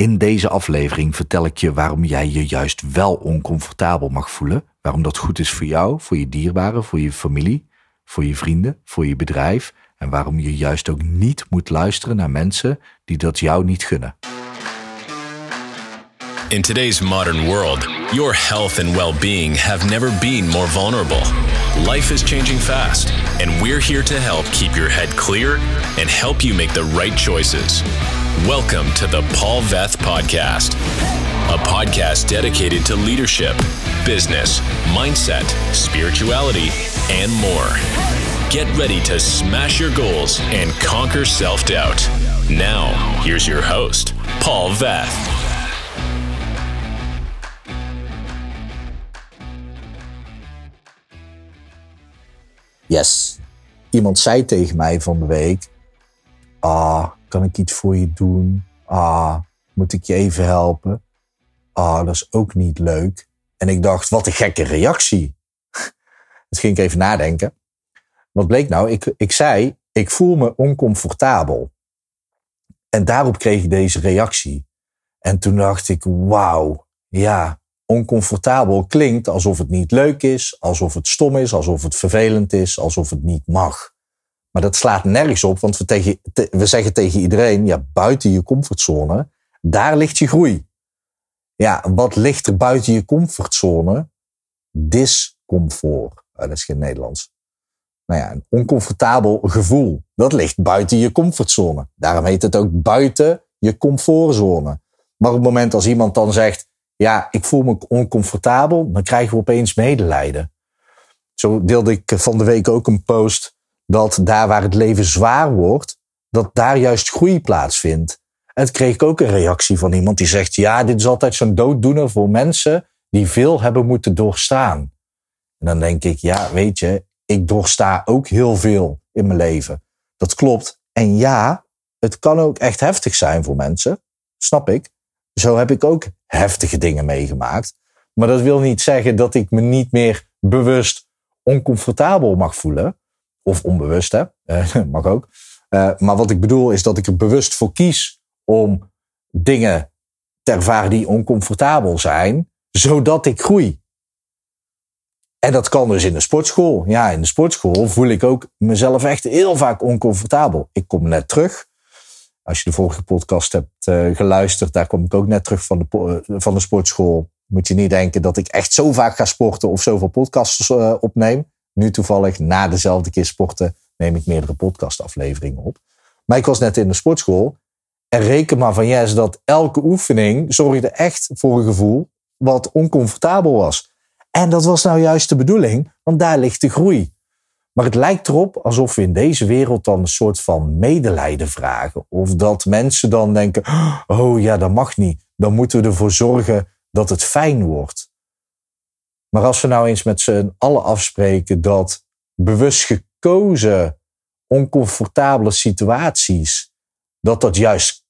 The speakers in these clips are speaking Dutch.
In deze aflevering vertel ik je waarom jij je juist wel oncomfortabel mag voelen. Waarom dat goed is voor jou, voor je dierbaren, voor je familie, voor je vrienden, voor je bedrijf. En waarom je juist ook niet moet luisteren naar mensen die dat jou niet gunnen. In today's modern world, your health and well being have never been more vulnerable. Life is changing fast, and we're here to help keep your head clear and help you make the right choices. Welcome to the Paul Veth Podcast, a podcast dedicated to leadership, business, mindset, spirituality, and more. Get ready to smash your goals and conquer self doubt. Now, here's your host, Paul Veth. Yes. Iemand zei tegen mij van de week: Ah, kan ik iets voor je doen? Ah, moet ik je even helpen? Ah, dat is ook niet leuk. En ik dacht: Wat een gekke reactie. Dus ging ik even nadenken. Wat bleek nou? Ik, ik zei: Ik voel me oncomfortabel. En daarop kreeg ik deze reactie. En toen dacht ik: Wauw, ja, oncomfortabel klinkt alsof het niet leuk is, alsof het stom is, alsof het vervelend is, alsof het niet mag. Maar dat slaat nergens op, want we, zeggen tegen iedereen, ja, buiten je comfortzone, daar ligt je groei. Ja, wat ligt er buiten je comfortzone? Discomfort. Oh, dat is geen Nederlands. Nou ja, een oncomfortabel gevoel. Dat ligt buiten je comfortzone. Daarom heet het ook buiten je comfortzone. Maar op het moment als iemand dan zegt, ja, ik voel me oncomfortabel, dan krijgen we opeens medelijden. Zo deelde ik van de week ook een post dat daar waar het leven zwaar wordt, dat daar juist groei plaatsvindt. En kreeg ik ook een reactie van iemand die zegt, ja, dit is altijd zo'n dooddoener voor mensen die veel hebben moeten doorstaan. En dan denk ik, ja, weet je, ik doorsta ook heel veel in mijn leven. Dat klopt. En ja, het kan ook echt heftig zijn voor mensen. Snap ik. Zo heb ik ook heftige dingen meegemaakt. Maar dat wil niet zeggen dat ik me niet meer bewust oncomfortabel mag voelen. Of onbewust, hè? Uh, mag ook. Uh, maar wat ik bedoel is dat ik er bewust voor kies om dingen te ervaren die oncomfortabel zijn, zodat ik groei. En dat kan dus in de sportschool. Ja, in de sportschool voel ik ook mezelf echt heel vaak oncomfortabel. Ik kom net terug als je de vorige podcast hebt uh, geluisterd, daar kom ik ook net terug van de, van de sportschool. Moet je niet denken dat ik echt zo vaak ga sporten of zoveel podcasts opneem. Nu toevallig, na dezelfde keer sporten, neem ik meerdere podcastafleveringen op. Maar ik was net in de sportschool. En reken maar van yes dat elke oefening zorgde echt voor een gevoel wat oncomfortabel was. En dat was nou juist de bedoeling, want daar ligt de groei. Maar het lijkt erop alsof we in deze wereld dan een soort van medelijden vragen. Of dat mensen dan denken: oh ja, dat mag niet. Dan moeten we ervoor zorgen dat het fijn wordt. Maar als we nou eens met z'n allen afspreken dat bewust gekozen oncomfortabele situaties, dat dat juist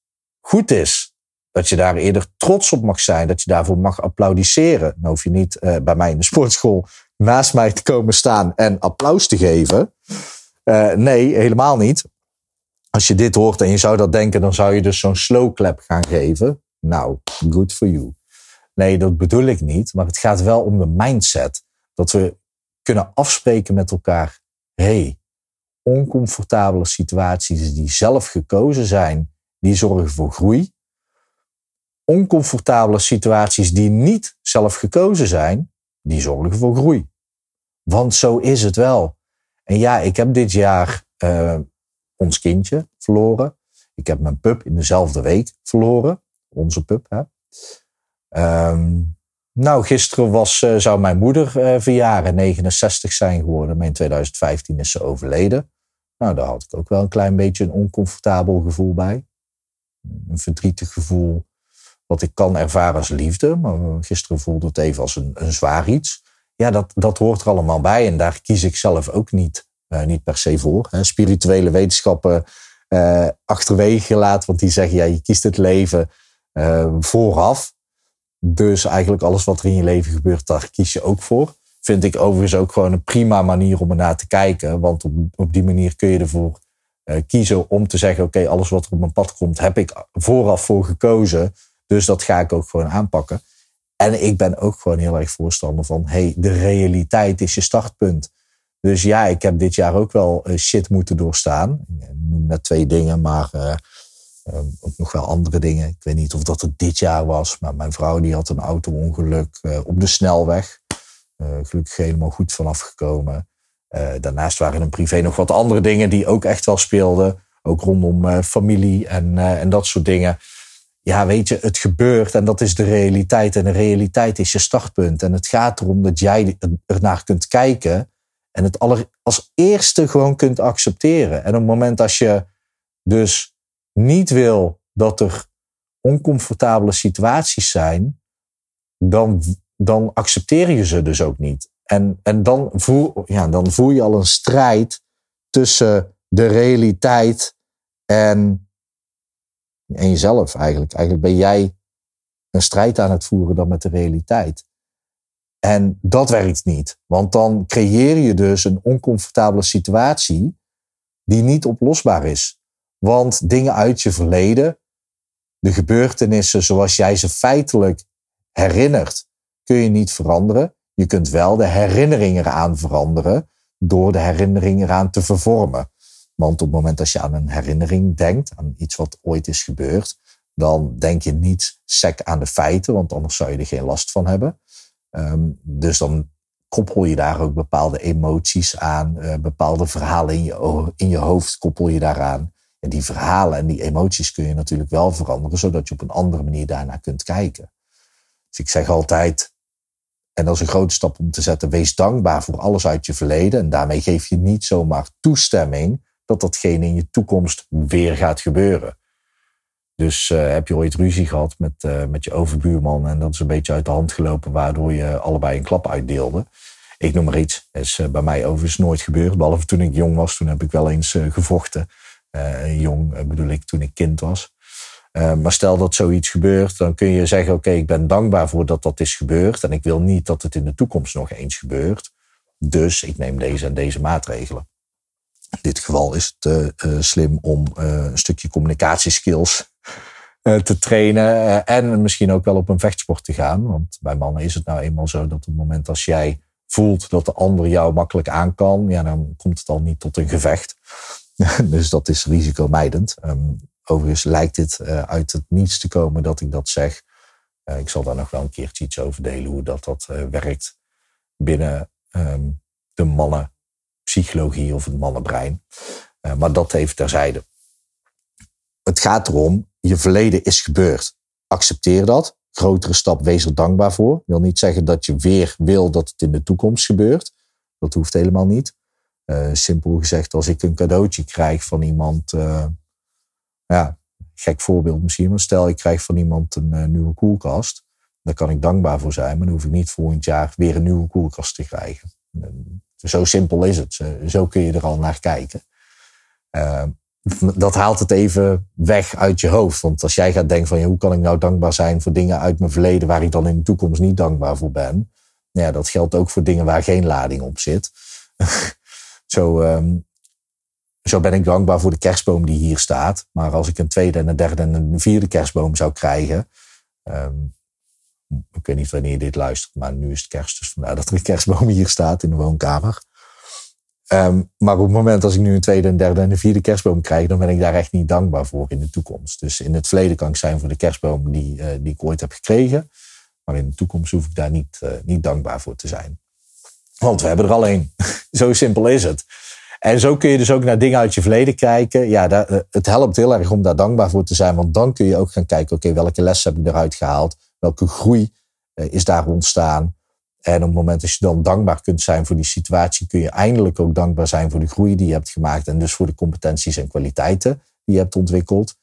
goed is. Dat je daar eerder trots op mag zijn, dat je daarvoor mag applaudisseren. Dan hoef je niet uh, bij mij in de sportschool naast mij te komen staan en applaus te geven. Uh, nee, helemaal niet. Als je dit hoort en je zou dat denken, dan zou je dus zo'n slow clap gaan geven. Nou, good for you. Nee, dat bedoel ik niet. Maar het gaat wel om de mindset. Dat we kunnen afspreken met elkaar. hey, oncomfortabele situaties die zelf gekozen zijn, die zorgen voor groei. Oncomfortabele situaties die niet zelf gekozen zijn, die zorgen voor groei. Want zo is het wel. En ja, ik heb dit jaar uh, ons kindje verloren. Ik heb mijn pup in dezelfde week verloren. Onze pup, hè. Um, nou, gisteren was, uh, zou mijn moeder uh, verjaren, 69 zijn geworden. Maar in 2015 is ze overleden. Nou, daar had ik ook wel een klein beetje een oncomfortabel gevoel bij. Een verdrietig gevoel, wat ik kan ervaren als liefde. Maar gisteren voelde het even als een, een zwaar iets ja, dat, dat hoort er allemaal bij. En daar kies ik zelf ook niet, uh, niet per se voor. Hè. Spirituele wetenschappen achterwege gelaten, want die zeggen, ja, je kiest het leven vooraf. Dus eigenlijk alles wat er in je leven gebeurt, daar kies je ook voor. Vind ik overigens ook gewoon een prima manier om ernaar te kijken. Want op, op die manier kun je ervoor kiezen om te zeggen, oké, alles wat er op mijn pad komt, heb ik vooraf voor gekozen. Dus dat ga ik ook gewoon aanpakken. En ik ben ook gewoon heel erg voorstander van, hey, de realiteit is je startpunt. Dus ja, ik heb dit jaar ook wel uh, shit moeten doorstaan. Ik noem net twee dingen, maar uh, ook nog wel andere dingen. Ik weet niet of dat het dit jaar was, maar mijn vrouw die had een auto-ongeluk uh, op de snelweg. gelukkig helemaal goed vanaf gekomen. daarnaast waren in privé nog wat andere dingen die ook echt wel speelden. Ook rondom familie en, en dat soort dingen ja, weet je, het gebeurt en dat is de realiteit. En de realiteit is je startpunt. En het gaat erom dat jij ernaar kunt kijken en het aller, als eerste gewoon kunt accepteren. En op het moment als je dus niet wil dat er oncomfortabele situaties zijn, dan, dan accepteer je ze dus ook niet. En, en dan, voel, ja, dan voel je al een strijd tussen de realiteit en en jezelf eigenlijk. Eigenlijk ben jij een strijd aan het voeren dan met de realiteit. En dat werkt niet, want dan creëer je dus een oncomfortabele situatie die niet oplosbaar is. Want dingen uit je verleden, de gebeurtenissen zoals jij ze feitelijk herinnert, kun je niet veranderen. Je kunt wel de herinnering eraan veranderen door de herinnering eraan te vervormen. Want op het moment dat je aan een herinnering denkt, aan iets wat ooit is gebeurd, dan denk je niet sec aan de feiten, want anders zou je er geen last van hebben. Ehm, dus dan koppel je daar ook bepaalde emoties aan, uh, bepaalde verhalen in je, in je hoofd koppel je daaraan. En die verhalen en die emoties kun je natuurlijk wel veranderen, zodat je op een andere manier daarnaar kunt kijken. Dus ik zeg altijd, en dat is een grote stap om te zetten, wees dankbaar voor alles uit je verleden. En daarmee geef je niet zomaar toestemming dat datgene in je toekomst weer gaat gebeuren. Dus uh, heb je ooit ruzie gehad met, uh, met je overbuurman en dat is een beetje uit de hand gelopen, waardoor je allebei een klap uitdeelde. Ik noem maar iets. Dat is uh, bij mij overigens nooit gebeurd, behalve toen ik jong was. Toen heb ik wel eens gevochten. Jong bedoel ik toen ik kind was. maar stel dat zoiets gebeurt, dan kun je zeggen: Oké, ik ben dankbaar voor dat dat is gebeurd. En ik wil niet dat het in de toekomst nog eens gebeurt. Dus ik neem deze en deze maatregelen. In dit geval is het slim om een stukje communicatieskills te trainen. en misschien ook wel op een vechtsport te gaan. Want bij mannen is het nou eenmaal zo dat op het moment als jij voelt dat de ander jou makkelijk aan kan, ja, dan komt het al niet tot een gevecht. dus dat is risicomijdend. Um, overigens lijkt dit uit het niets te komen dat ik dat zeg. ik zal daar nog wel een keertje iets over delen hoe dat, dat werkt binnen um, de mannen psychologie of het mannenbrein. Maar dat even terzijde. Het gaat erom, je verleden is gebeurd. Accepteer dat. Grotere stap, wees er dankbaar voor. Ik wil niet zeggen dat je weer wil dat het in de toekomst gebeurt. Dat hoeft helemaal niet. Uh, simpel gezegd, als ik een cadeautje krijg van iemand, uh, ja, gek voorbeeld misschien, maar stel ik krijg van iemand een nieuwe koelkast, dan kan ik dankbaar voor zijn, maar dan hoef ik niet volgend jaar weer een nieuwe koelkast te krijgen. Zo simpel is het. Zo kun je er al naar kijken. Dat haalt het even weg uit je hoofd. Want als jij gaat denken van ja, hoe kan ik nou dankbaar zijn voor dingen uit mijn verleden waar ik dan in de toekomst niet dankbaar voor ben. Ja, dat geldt ook voor dingen waar geen lading op zit. zo, um, zo ben ik dankbaar voor de kerstboom die hier staat. Maar als ik een tweede en een derde en een vierde kerstboom zou krijgen. Um, ik weet niet wanneer je dit luistert, maar nu is het kerst. Dus vandaar dat er een kerstboom hier staat in de woonkamer. Um, maar op het moment als ik nu een tweede, een derde en een vierde kerstboom krijg, dan ben ik daar echt niet dankbaar voor in de toekomst. Dus in het verleden kan ik zijn voor de kerstboom die, uh, die ik ooit heb gekregen. Maar in de toekomst hoef ik daar niet, uh, niet dankbaar voor te zijn. Want we hebben er al één. zo simpel is het. En zo kun je dus ook naar dingen uit je verleden kijken. Ja, uh, het helpt heel erg om daar dankbaar voor te zijn. Want dan kun je ook gaan kijken, oké, welke lessen heb ik eruit gehaald? Welke groei uh, is daar ontstaan? En op het moment dat je dan dankbaar kunt zijn voor die situatie, kun je eindelijk ook dankbaar zijn voor de groei die je hebt gemaakt. En dus voor de competenties en kwaliteiten die je hebt ontwikkeld.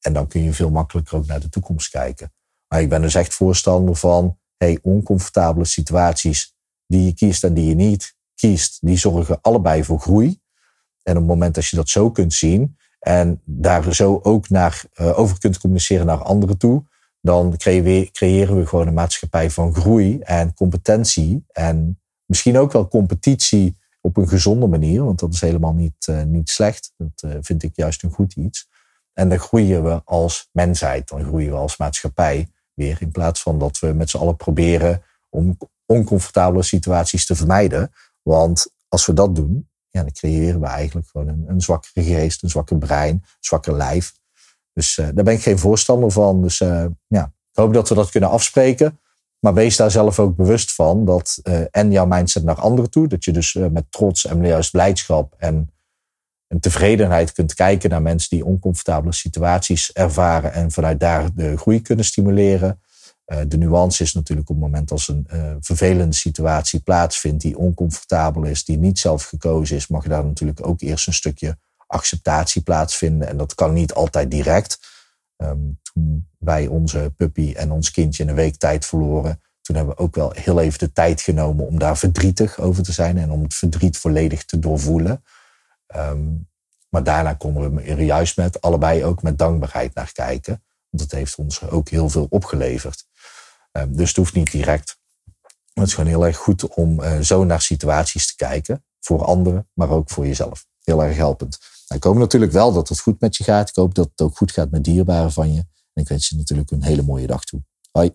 En dan kun je veel makkelijker ook naar de toekomst kijken. Maar ik ben dus echt voorstander van, hey, oncomfortabele situaties die je kiest en die je niet kiest, die zorgen allebei voor groei. En op het moment dat je dat zo kunt zien en daar zo ook naar, uh, over kunt communiceren naar anderen toe, dan creëren we gewoon een maatschappij van groei en competentie. En misschien ook wel competitie op een gezonde manier, want dat is helemaal niet, uh, niet slecht. Dat uh, vind ik juist een goed iets. En dan groeien we als mensheid, dan groeien we als maatschappij weer. In plaats van dat we met z'n allen proberen om oncomfortabele situaties te vermijden. Want als we dat doen, ja, dan creëren we eigenlijk gewoon een, een zwakkere geest, een zwakker brein, een zwakker lijf. Dus uh, daar ben ik geen voorstander van. Dus uh, ja, ik hoop dat we dat kunnen afspreken. Maar wees daar zelf ook bewust van dat uh, en jouw mindset naar anderen toe, dat je dus met trots en juist blijdschap en een tevredenheid kunt kijken naar mensen die oncomfortabele situaties ervaren en vanuit daar de groei kunnen stimuleren. Uh, de nuance is natuurlijk op het moment als een uh, vervelende situatie plaatsvindt die oncomfortabel is, die niet zelf gekozen is, mag daar natuurlijk ook eerst een stukje acceptatie plaatsvinden. En dat kan niet altijd direct. Um, toen wij onze puppy en ons kindje in een week tijd verloren, toen hebben we ook wel heel even de tijd genomen om daar verdrietig over te zijn en om het verdriet volledig te doorvoelen. Um, maar daarna konden we er juist met allebei ook met dankbaarheid naar kijken. Want het heeft ons ook heel veel opgeleverd. Um, dus het hoeft niet direct. Het is gewoon heel erg goed om uh, zo naar situaties te kijken. Voor anderen, maar ook voor jezelf. Heel erg helpend. Nou, ik hoop natuurlijk wel dat het goed met je gaat. Ik hoop dat het ook goed gaat met dierbaren van je. En ik wens je natuurlijk een hele mooie dag toe. Hoi.